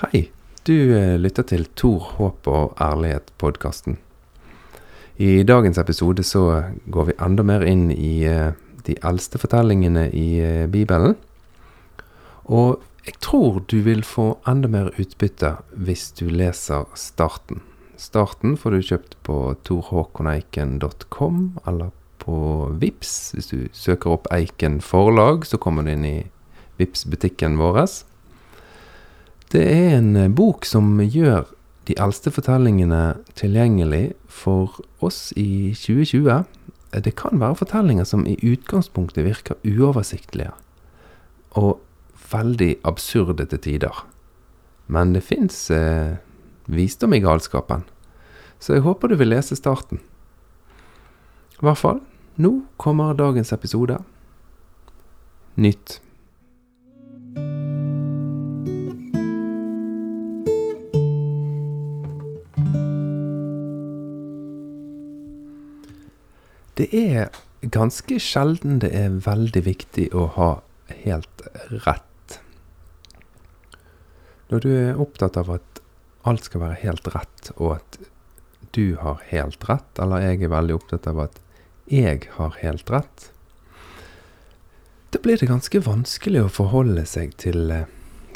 Hei, du eh, lytter til Tor, håp og ærlighet-podkasten. I dagens episode så går vi enda mer inn i eh, de eldste fortellingene i eh, Bibelen. Og jeg tror du vil få enda mer utbytte hvis du leser starten. Starten får du kjøpt på torhåkoneiken.com eller på Vips. Hvis du søker opp Eiken forlag, så kommer du inn i Vips-butikken vår. Det er en eh, bok som gjør de eldste fortellingene tilgjengelig for oss i 2020. Det kan være fortellinger som i utgangspunktet virker uoversiktlige og veldig absurde til tider. Men det fins eh, visdom i galskapen, så jeg håper du vil lese starten. I hvert fall, nå kommer dagens episode. Nytt. Det er ganske sjelden det er veldig viktig å ha helt rett. Når du er opptatt av at alt skal være helt rett, og at du har helt rett, eller jeg er veldig opptatt av at jeg har helt rett, da blir det ganske vanskelig å forholde seg til eh,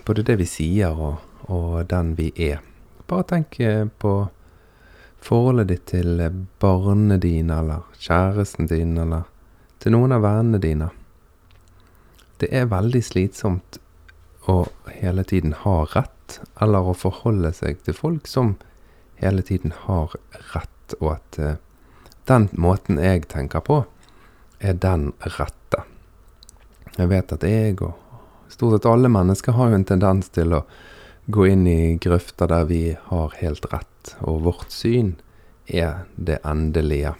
både det vi sier og, og den vi er. Bare tenk eh, på forholdet ditt til barnet dine, eller kjæresten din, eller til noen av vennene dine. Det er veldig slitsomt å hele tiden ha rett, eller å forholde seg til folk som hele tiden har rett, og at uh, den måten jeg tenker på, er den rette. Jeg vet at jeg og stort sett alle mennesker har jo en tendens til å gå inn i grøfter der vi har helt rett, og vårt syn er det endelige.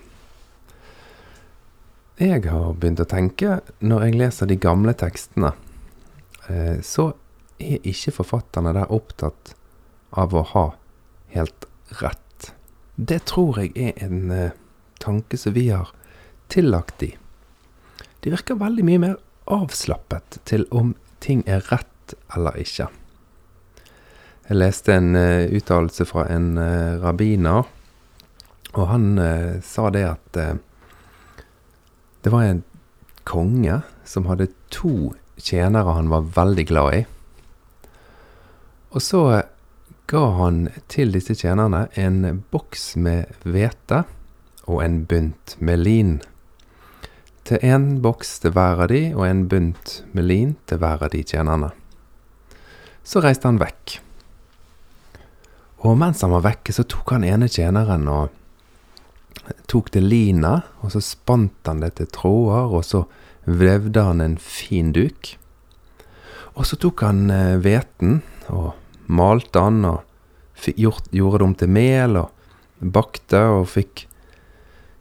Jeg har begynt å tenke, når jeg leser de gamle tekstene, eh, så er ikke forfatterne der opptatt av å ha helt rett. Det tror jeg er en eh, tanke som vi har tillagt de. De virker veldig mye mer avslappet til om ting er rett eller ikke. Jeg leste en uh, uttalelse fra en uh, rabbiner, og han uh, sa det at det var en konge som hadde to tjenere han var veldig glad i. Og så ga han til disse tjenerne en boks med hvete og en bunt med lin. Til én boks til hver av de, og en bunt med lin til hver av de tjenerne. Så reiste han vekk. Og mens han var vekke, så tok han ene tjeneren og tok det lina, og så spant han det til tråder, og så vevde han en fin duk. Og så tok han eh, hveten og malte han og gjort, gjorde det om til mel og bakte og fikk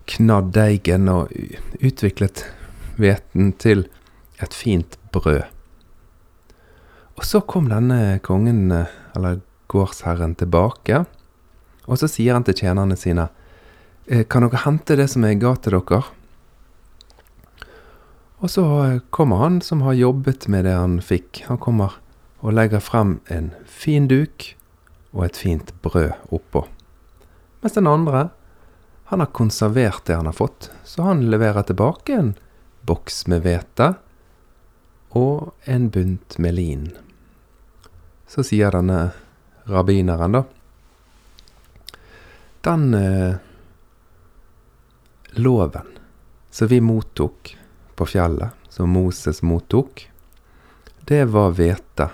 knadd deigen og utviklet hveten til et fint brød. Og så kom denne kongen, eller eller gårdsherren tilbake, og så sier han til tjenerne sine, «Eh, kan dere hente det som jeg ga til dere? Og så eh, kommer han som har jobbet med det han fikk. Han kommer og legger frem en fin duk og et fint brød oppå. Mens den andre, han har konservert det han har fått, så han leverer tilbake en boks med hvete og en bunt med lin. Så sier denne rabbineren, da. Den eh, loven som vi mottok på fjellet, som Moses mottok, det var hvete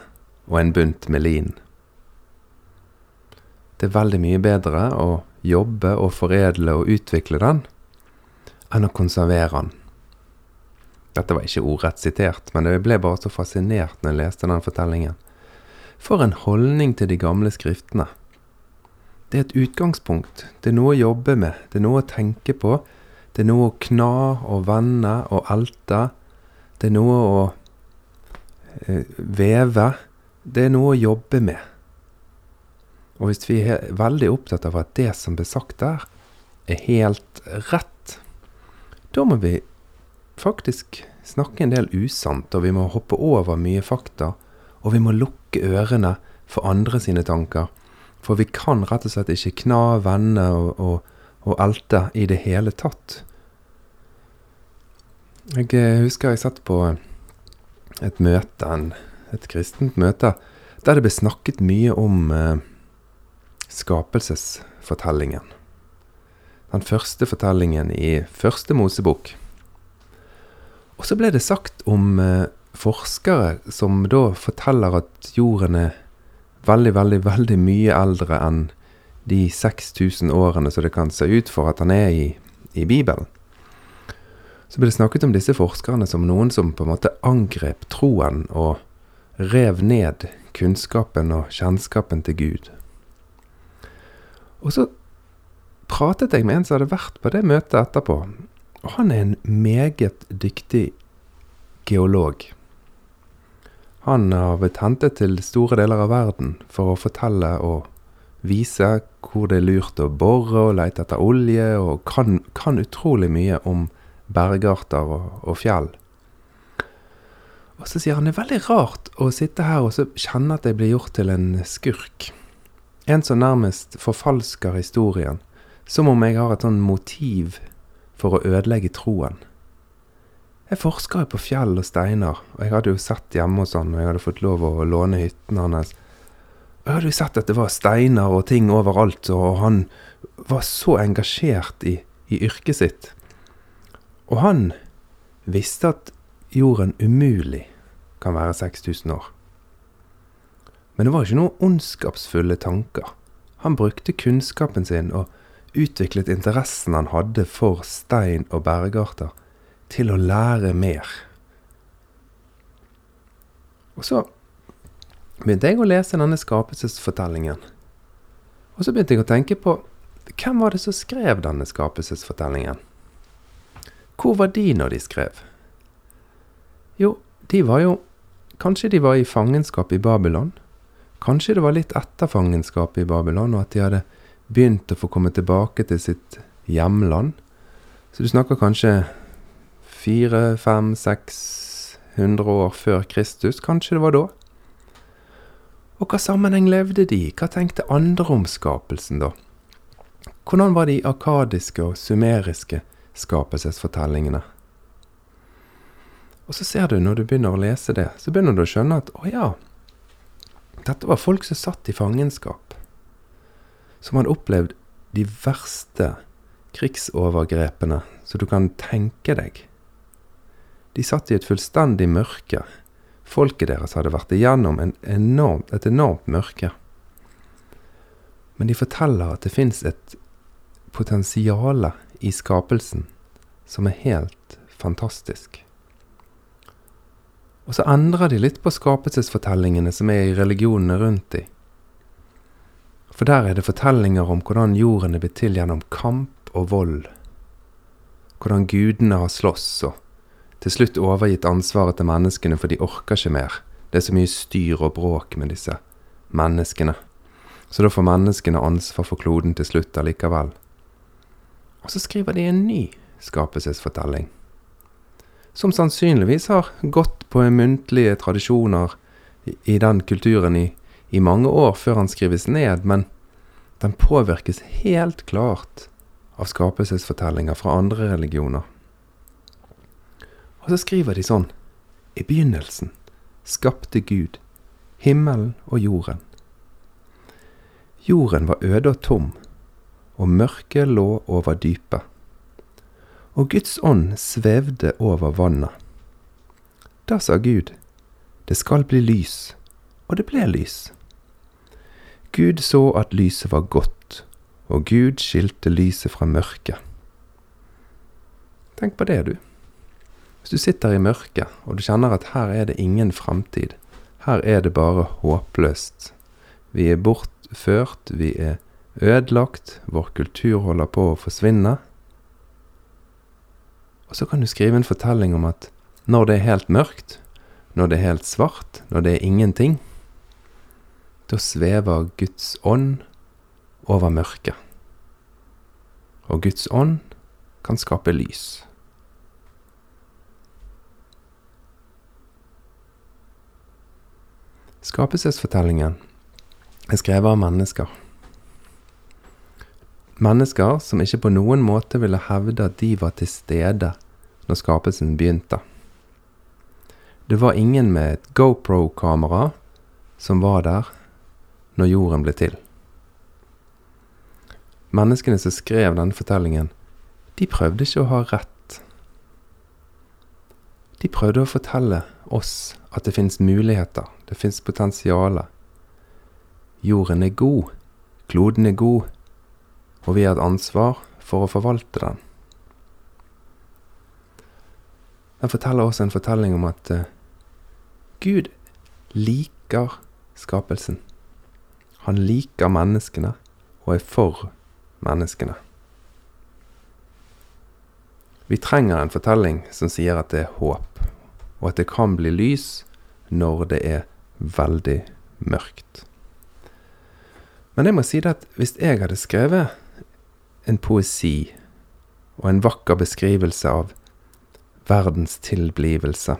og en bunt med lin. Det er veldig mye bedre å jobbe og foredle og utvikle den enn å konservere den. Dette var ikke ordrett sitert, men jeg ble bare så fascinert når jeg leste den fortellingen. For en holdning til de gamle skriftene. Det er et utgangspunkt. Det er noe å jobbe med. Det er noe å tenke på. Det er noe å kna og vende og elte. Det er noe å eh, veve. Det er noe å jobbe med. Og hvis vi er veldig opptatt av at det som ble sagt der, er helt rett, da må vi faktisk snakke en del usant, og vi må hoppe over mye fakta og vi må lukke ørene for andre sine tanker. For vi kan rett og slett ikke kna, vende og, og, og elte i det hele tatt. Jeg eh, husker jeg satt på et møte, et kristent møte, der det ble snakket mye om eh, skapelsesfortellingen. Den første fortellingen i første Mosebok. Og så ble det sagt om eh, forskere som da forteller at jorden er veldig, veldig, veldig mye eldre enn de 6000 årene som det kan se ut for at han er i, i Bibelen. Så ble det snakket om disse forskerne som noen som på en måte angrep troen og rev ned kunnskapen og kjennskapen til Gud. Og så pratet jeg med en som hadde vært på det møtet etterpå, og han er en meget dyktig geolog. Han har blitt hentet til store deler av verden for å fortelle og vise hvor det er lurt å bore og lete etter olje, og kan, kan utrolig mye om bergarter og, og, fjell. Og så sier han det er veldig rart å sitte her og så kjenne at jeg blir gjort til en skurk. En som nærmest forfalsker historien, som om jeg har et sånn motiv for å ødelegge troen. Jeg forska jo på fjell og steiner, og jeg hadde jo sett hjemme hos han, og jeg hadde fått lov å låne hytten hans. Og jeg hadde jo sett at det var steiner og ting overalt, og han var så engasjert i, i yrket sitt. Og han visste at jorden umulig kan være 6000 år. Men det var ikke noen ondskapsfulle tanker. Han brukte kunnskapen sin og utviklet interessen han hadde for stein og bergarter til å lære mer. Og så begynte jeg å lese denne skapelsesfortellingen. Og så begynte jeg å tenke på hvem var det som skrev denne skapelsesfortellingen? Hvor var de når de skrev? Jo, de var jo Kanskje de var i fangenskap i Babylon? Kanskje det var litt etter fangenskapet i Babylon, og at de hadde begynt å få komme tilbake til sitt hjemland? Så du snakker kanskje fire, fem, seks hundre år før Kristus. Kanskje det var da? Og hva sammenheng levde de i? Hva tenkte andre om skapelsen, da? Hvordan var de akadiske og sumeriske skapelsesfortellingene? Og så ser du, når du begynner å lese det, så begynner du å skjønne at å ja, dette var folk som satt i fangenskap. Som hadde opplevd de verste krigsovergrepene som du kan tenke deg. De satt i et fullstendig mørke. Folket deres hadde vært igjennom enorm, et enormt mørke. Men de forteller at det fins et potensiale i skapelsen som er helt fantastisk. Og så endrer de litt på skapelsesfortellingene som er i religionene rundt de. For der er det fortellinger om hvordan jorden er blitt til gjennom kamp og vold. Hvordan gudene har slåss og til slutt overgitt ansvaret til menneskene, for de orker ikke mer. Det er så mye styr og bråk med disse menneskene. Så da får menneskene ansvar for kloden til slutt allikevel. Og så skriver de en ny skapelsesfortelling. Som sannsynligvis har gått på muntlige tradisjoner i, den kulturen i, i mange år før han skrives ned, men den påvirkes helt klart av skapelsesfortellinger fra andre religioner. Og så skriver de sånn I begynnelsen skapte Gud himmelen og jorden. Jorden var øde og tom, og mørket lå over dypet. Og Guds ånd svevde over vannet. Da sa Gud, det skal bli lys, og det ble lys. Gud så at lyset var godt, og Gud skilte lyset fra mørket. Tenk på det, du. Hvis du sitter i mørket, og du kjenner at her er det ingen framtid, her er det bare håpløst. Vi er bortført, vi er ødelagt, vår kultur holder på å forsvinne. Og så kan du skrive en fortelling om at når det er helt mørkt, når det er helt svart, når det er ingenting, da svever Guds ånd over mørket. Og Guds ånd kan skape lys. Skapelsesfortellingen er skrevet av mennesker. Mennesker som ikke på noen måte ville hevde at de var til stede når skapelsen begynte. Det var ingen med et GoPro-kamera som var der når jorden ble til. Menneskene som skrev denne fortellingen, de prøvde ikke å ha rett. De prøvde å fortelle oss at det finnes muligheter, det finnes potensialet. Jorden er god, kloden er god, og vi har et ansvar for å forvalte den. Den forteller også en fortelling om at uh, Gud liker skapelsen. Han liker menneskene og er for menneskene. Vi trenger en fortelling som sier at det er håp, og at det kan bli lys når det er veldig mørkt. Men jeg må si det at hvis jeg hadde skrevet en poesi og en vakker beskrivelse av verdens tilblivelse,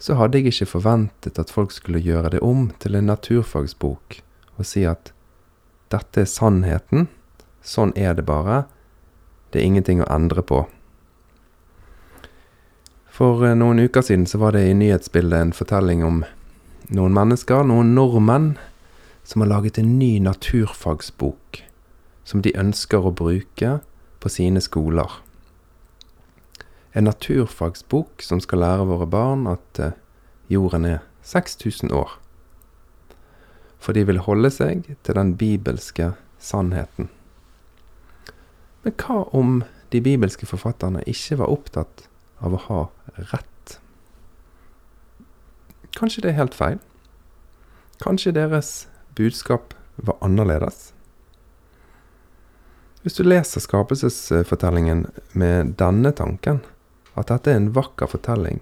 så hadde jeg ikke forventet at folk skulle gjøre det om til en naturfagsbok og si at dette er sannheten, sånn er det bare, det er ingenting å endre på. For eh, noen uker siden så var det i nyhetsbildet en fortelling om noen mennesker, noen nordmenn, som har laget en ny naturfagsbok som de ønsker å bruke på sine skoler. En naturfagsbok som skal lære våre barn at eh, jorden er 6000 år. For de vil holde seg til den bibelske sannheten. Men hva om de bibelske forfatterne ikke var opptatt av å ha rett. Kanskje det er helt feil? Kanskje deres budskap var annerledes? Hvis du leser skapelsesfortellingen med denne tanken, at dette er en vakker fortelling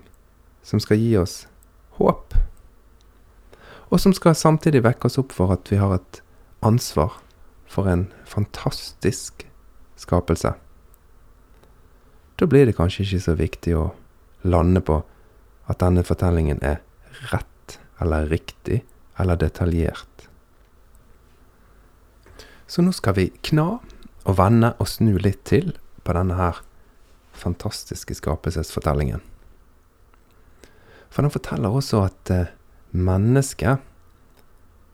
som skal gi oss håp, og som skal samtidig vekke oss opp for at vi har et ansvar for en fantastisk skapelse, da blir det kanskje ikke så viktig å lande på at denne fortellingen er rett eller riktig eller detaljert. Så nå skal vi kna og vende og snu litt til på denne her fantastiske skapelsesfortellingen. For den forteller også at eh, mennesket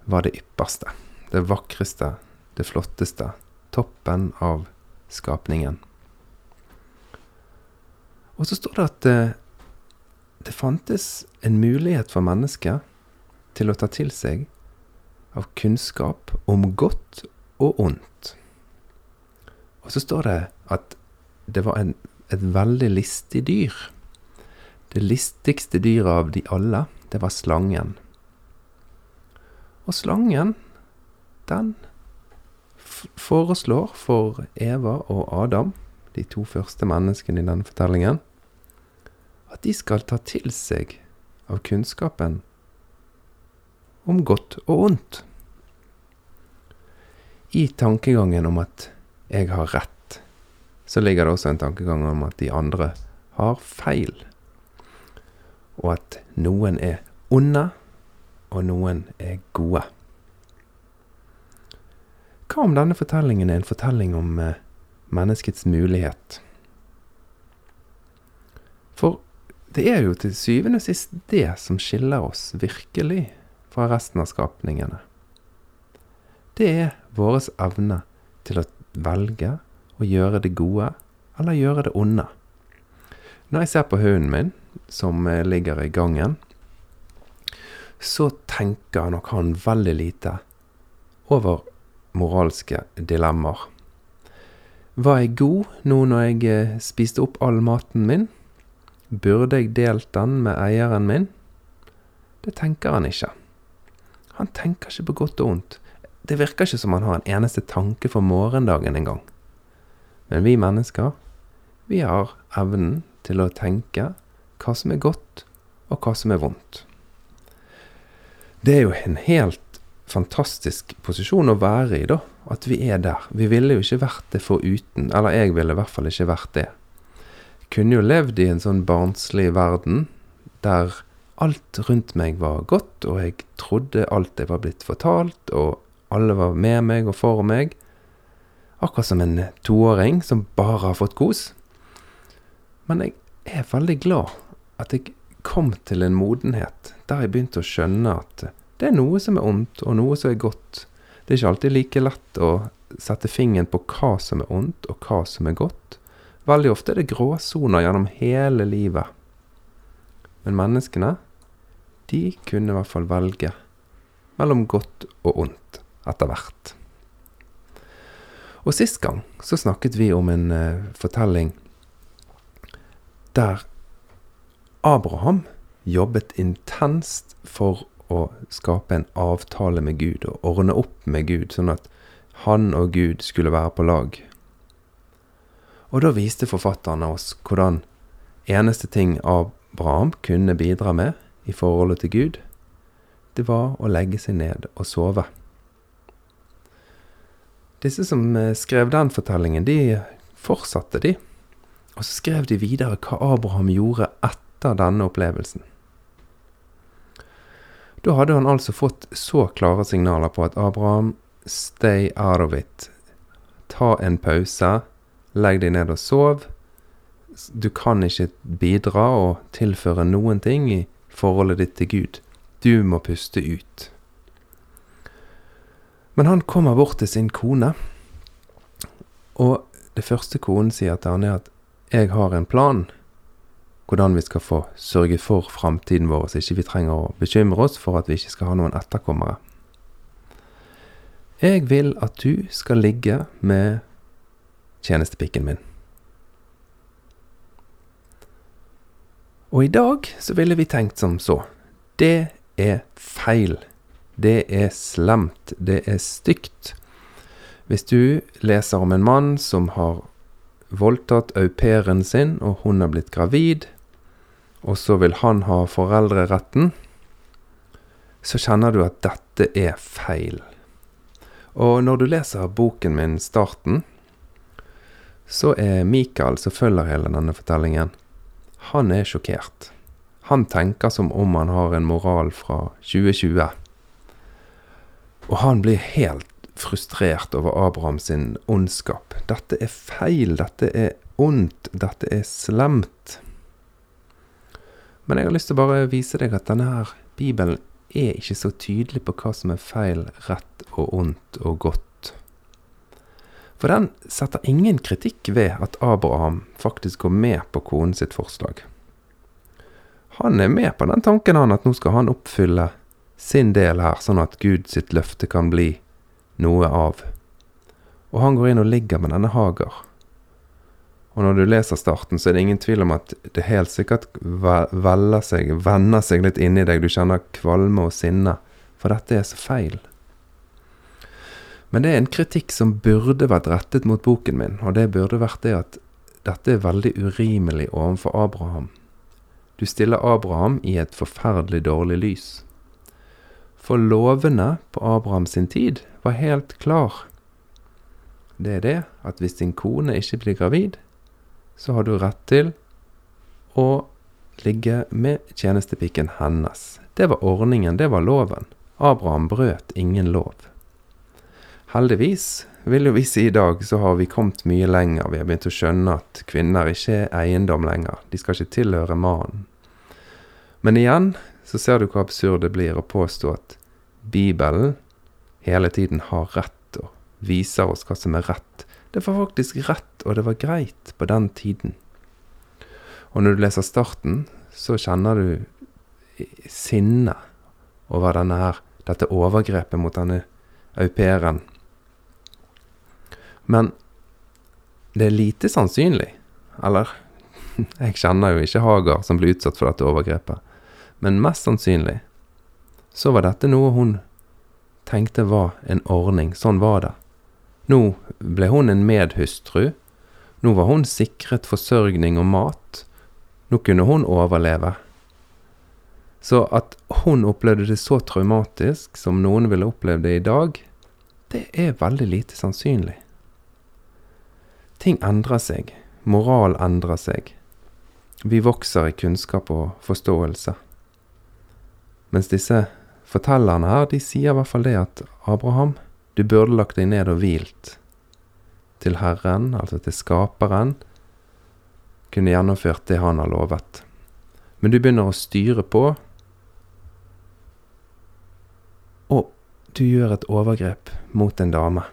var det ypperste, det vakreste, det flotteste, toppen av skapningen. Og så står det at eh, det fantes en mulighet for mennesket til å ta til seg av kunnskap om godt og ondt. Og så står det at det var en, et veldig listig dyr. Det listigste dyret av de alle, det var slangen. Og slangen, den foreslår for Eva og Adam de to første menneskene i denne fortellingen, at de skal ta til seg av kunnskapen om godt og ondt. I tankegangen om at jeg har rett, så ligger det også en tankegang om at de andre har feil, og at noen er onde, og noen er gode. Hva om denne fortellingen er en fortelling om eh, menneskets mulighet. For det er jo til syvende og sist det som skiller oss virkelig fra resten av skapningene. Det er vår evne til å velge å gjøre det gode eller gjøre det onde. Når jeg ser på hunden min, som ligger i gangen, så tenker nok han veldig lite over moralske dilemmaer. Var jeg god nå når jeg eh, spiste opp all maten min? Burde jeg delt den med eieren min? Det tenker han ikke. Han tenker ikke på godt og vondt. Det virker ikke som han har en eneste tanke for morgendagen engang. Men vi mennesker, vi har evnen til å tenke hva som er godt, og hva som er vondt. Det er jo en helt fantastisk posisjon å være i, da. At vi er der. Vi ville jo ikke vært det foruten. Eller jeg ville i hvert fall ikke vært det. Kunne jo levd i en sånn barnslig verden der Alt rundt meg var godt, og jeg trodde alt jeg var blitt fortalt, og alle var med meg og for meg. Akkurat som en toåring som bare har fått kos. Men jeg er veldig glad at jeg kom til en modenhet der jeg begynte å skjønne at det er noe som er ondt, og noe som er godt. Det er ikke alltid like lett å sette fingeren på hva som er ondt, og hva som er godt. Veldig ofte er det gråsoner gjennom hele livet. Men menneskene, de kunne i hvert fall velge mellom godt og ondt etter hvert. Og sist gang så snakket vi om en uh, fortelling der Abraham jobbet intenst for å skape en avtale med Gud og ordne opp med Gud, sånn at han og Gud skulle være på lag. Og da viste forfatterne oss hvordan eneste ting Abraham kunne bidra med i forholdet til Gud, det var å legge seg ned og sove. Disse som eh, skrev den fortellingen, de fortsatte, de. Og så skrev de videre hva Abraham gjorde etter denne opplevelsen. Da hadde han altså fått så klare signaler på at Abraham, stay out of it. Ta en pause. Legg deg ned og sov. Du kan ikke bidra og tilføre noen ting i forholdet ditt til Gud. Du må puste ut. Men han kommer bort til sin kone, og det første konen sier til han er at 'jeg har en plan' hvordan vi skal få sørge for framtiden vår, så ikke vi trenger å bekymre oss for at vi ikke skal ha noen etterkommere. Jeg vil at du skal ligge med tjenestepikken min. Og i dag så ville vi tenkt som så. Det er feil. Det er slemt. Det er stygt. Hvis du leser om en mann som har voldtatt au pairen sin, og hun er blitt gravid, og så vil han ha foreldreretten, så kjenner du at dette er feil. Og når du leser boken min, starten, så er Mikael, som følger hele denne fortellingen, han er sjokkert. Han tenker som om han har en moral fra 2020. Og han blir helt frustrert over Abraham sin ondskap. Dette er feil, dette er ondt, dette er slemt. Men jeg har lyst til å bare vise deg at denne her Bibelen er ikke så tydelig på hva som er feil, rett og ondt og godt. For den setter ingen kritikk ved at Abraham faktisk går med på konen sitt forslag. Han er med på den tanken han at nå skal han oppfylle sin del her, sånn at Gud sitt løfte kan bli noe av. Og han går inn og ligger med denne Hagar. Og når du leser starten, så er det ingen tvil om at det helt sikkert veller seg, vender seg litt inni deg. Du kjenner kvalme og sinne. For dette er så feil. Men det er en kritikk som burde vært rettet mot boken min, og det burde vært det at dette er veldig urimelig overfor Abraham. Du stiller Abraham i et forferdelig dårlig lys. For lovene på Abraham sin tid var helt klar. Det er det at hvis din kone ikke blir gravid, så har du rett til å ligge med tjenestepiken hennes. Det var ordningen, det var loven. Abraham brøt ingen lov. Heldigvis, vil jo vi si i dag, så har vi kommet mye lenger. Vi har begynt å skjønne at kvinner ikke er eiendom lenger. De skal ikke tilhøre mannen. Men igjen så ser du hvor absurd det blir å påstå at Bibelen hele tiden har rett og viser oss hva som er rett. Det var faktisk rett, og det var greit på den tiden. Og når du leser starten, så kjenner du sinne over denne her, dette overgrepet mot denne au. Men det er lite sannsynlig, eller Jeg kjenner jo ikke Hagar som ble utsatt for dette overgrepet, men mest sannsynlig så var dette noe hun tenkte var en ordning. Sånn var det. Nå ble hun en medhustru. Nå var hun sikret forsørgning og mat. Nå kunne hun overleve. Så at hun opplevde det så traumatisk som noen ville opplevd det i dag, det er veldig lite sannsynlig. Ting endrer seg. Moral endrer seg. Vi vokser i kunnskap og forståelse. Mens disse fortellerne her, de sier i hvert fall det at Abraham, du burde lagt deg ned og hvilt til Herren, altså til Skaperen, kunne gjennomført det han har lovet. Men du begynner å styre på, og du gjør et overgrep mot en dame.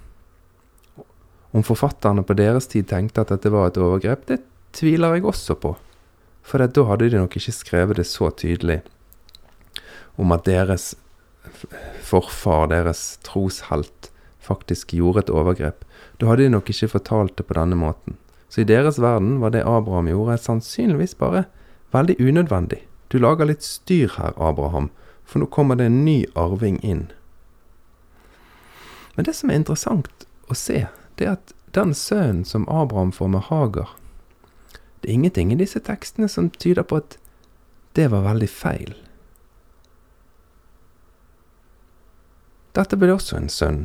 Om forfatterne på deres tid tenkte at dette var et overgrep, det tviler jeg også på. For da hadde de nok ikke skrevet det så tydelig om at deres forfar, deres troshelt, faktisk gjorde et overgrep. Da hadde de nok ikke fortalt det på denne måten. Så i deres verden var det Abraham gjorde, sannsynligvis bare veldig unødvendig. Du lager litt styr her, Abraham, for nå kommer det en ny arving inn. Men det som er interessant å se, det er at den sønnen som Abraham får med Hagar Det er ingenting i disse tekstene som tyder på at det var veldig feil. Dette ble også en sønn,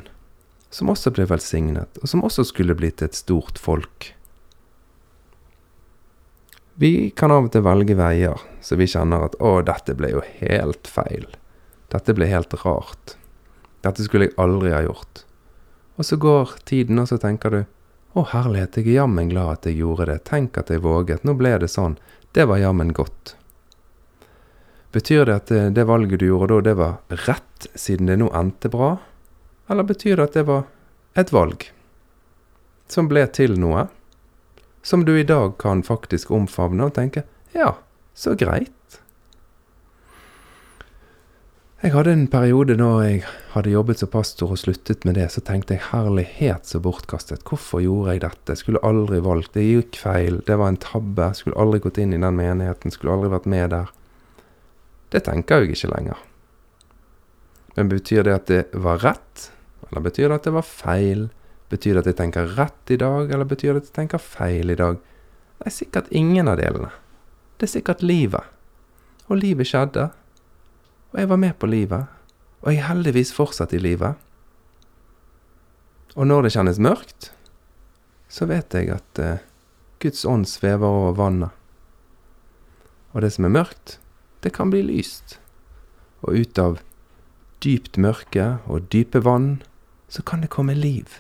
som også ble velsignet, og som også skulle blitt et stort folk. Vi kan av og til velge veier så vi kjenner at 'å, dette ble jo helt feil'. Dette ble helt rart. Dette skulle jeg aldri ha gjort. Og så går tiden, og så tenker du 'Å, herlighet, jeg er jammen glad at jeg gjorde det. Tenk at jeg våget. Nå ble det sånn. Det var jammen godt'. Betyr det at det, det valget du gjorde da, det var rett, siden det nå endte bra? Eller betyr det at det var et valg som ble til noe, som du i dag kan faktisk omfavne og tenke ja, så greit. Jeg hadde en periode da jeg hadde jobbet som pastor og sluttet med det, så tenkte jeg herlighet så bortkastet. Hvorfor gjorde jeg dette? Jeg skulle aldri valgt. Det gikk feil. Det var en tabbe. Jeg skulle aldri gått inn i den menigheten. Skulle aldri vært med der. Det tenker jeg ikke lenger. Men betyr det at det var rett, eller betyr det at det var feil? Betyr det at jeg tenker rett i dag, eller betyr det at jeg tenker feil i dag? Det er sikkert ingen av delene. Det er sikkert livet. Og livet skjedde. Og jeg var med på livet. Og jeg er heldigvis fortsatt i livet. Og når det kjennes mørkt, så vet jeg at uh, Guds ånd svever over vannet. Og det som er mørkt, det kan bli lyst. Og ut av dypt mørke og dype vann, så kan det komme liv.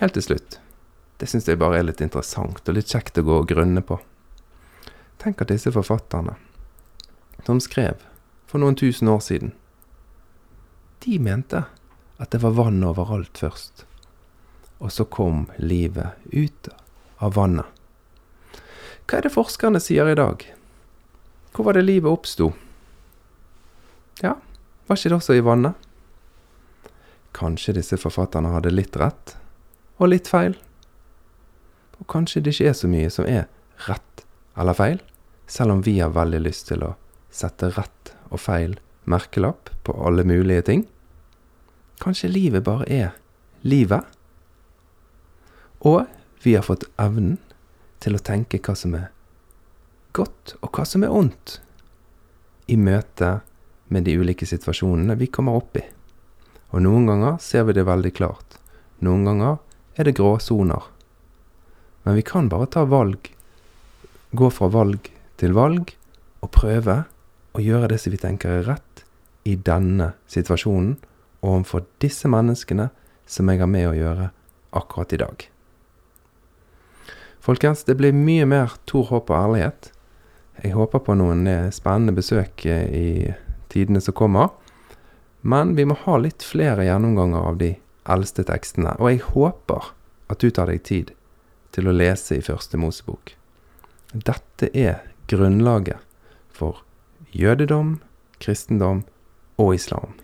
Helt til slutt, det syns jeg bare er litt interessant og litt kjekt å gå og grunne på. Tenk at disse forfatterne, som skrev for noen tusen år siden, de mente at det var vann overalt først. Og så kom livet ut av vannet. Hva er det forskerne sier i dag? Hvor var det livet oppsto? Ja, var ikke det også i vannet? Kanskje disse forfatterne hadde litt rett, og litt feil? Og kanskje det ikke er så mye som er rett eller feil, selv om vi har veldig lyst til å sette rett og feil merkelapp på alle mulige ting? Kanskje livet bare er livet? Og vi har fått evnen til å tenke hva som er godt, og hva som er ondt, i møte med de ulike situasjonene vi kommer opp i. Og noen ganger ser vi det veldig klart. Noen ganger er det gråsoner. Men vi kan bare ta valg, gå fra valg til valg, og prøve å gjøre det som vi tenker er rett i denne situasjonen overfor disse menneskene som jeg har med å gjøre akkurat i dag. Folkens, det blir mye mer Tor, håp og ærlighet jeg håper på noen eh, spennende besøk eh, i tidene som kommer. Men vi må ha litt flere gjennomganger av de eldste tekstene. Og jeg håper at du tar deg tid til å lese i Første Mosebok. Dette er grunnlaget for jødedom, kristendom og islam.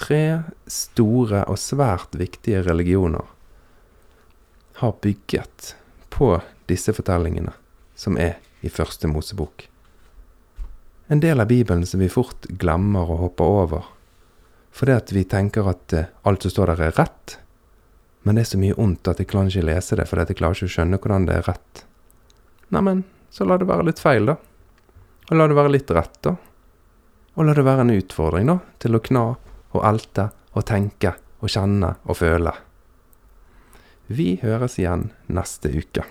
Tre store og svært viktige religioner har bygget på disse fortellingene, som er i Første Mosebok. En del av Bibelen som vi fort glemmer og hopper over, fordi at vi tenker at eh, alt som står der, er rett. Men det er så mye ondt at jeg klarer ikke lese det, fordi at jeg klarer ikke å skjønne hvordan det er rett. Neimen, så la det være litt feil, da. Og la det være litt rett, da. Og la det være en utfordring, da, til å kna og elte og tenke og kjenne og føle. Vi høres igjen neste uke.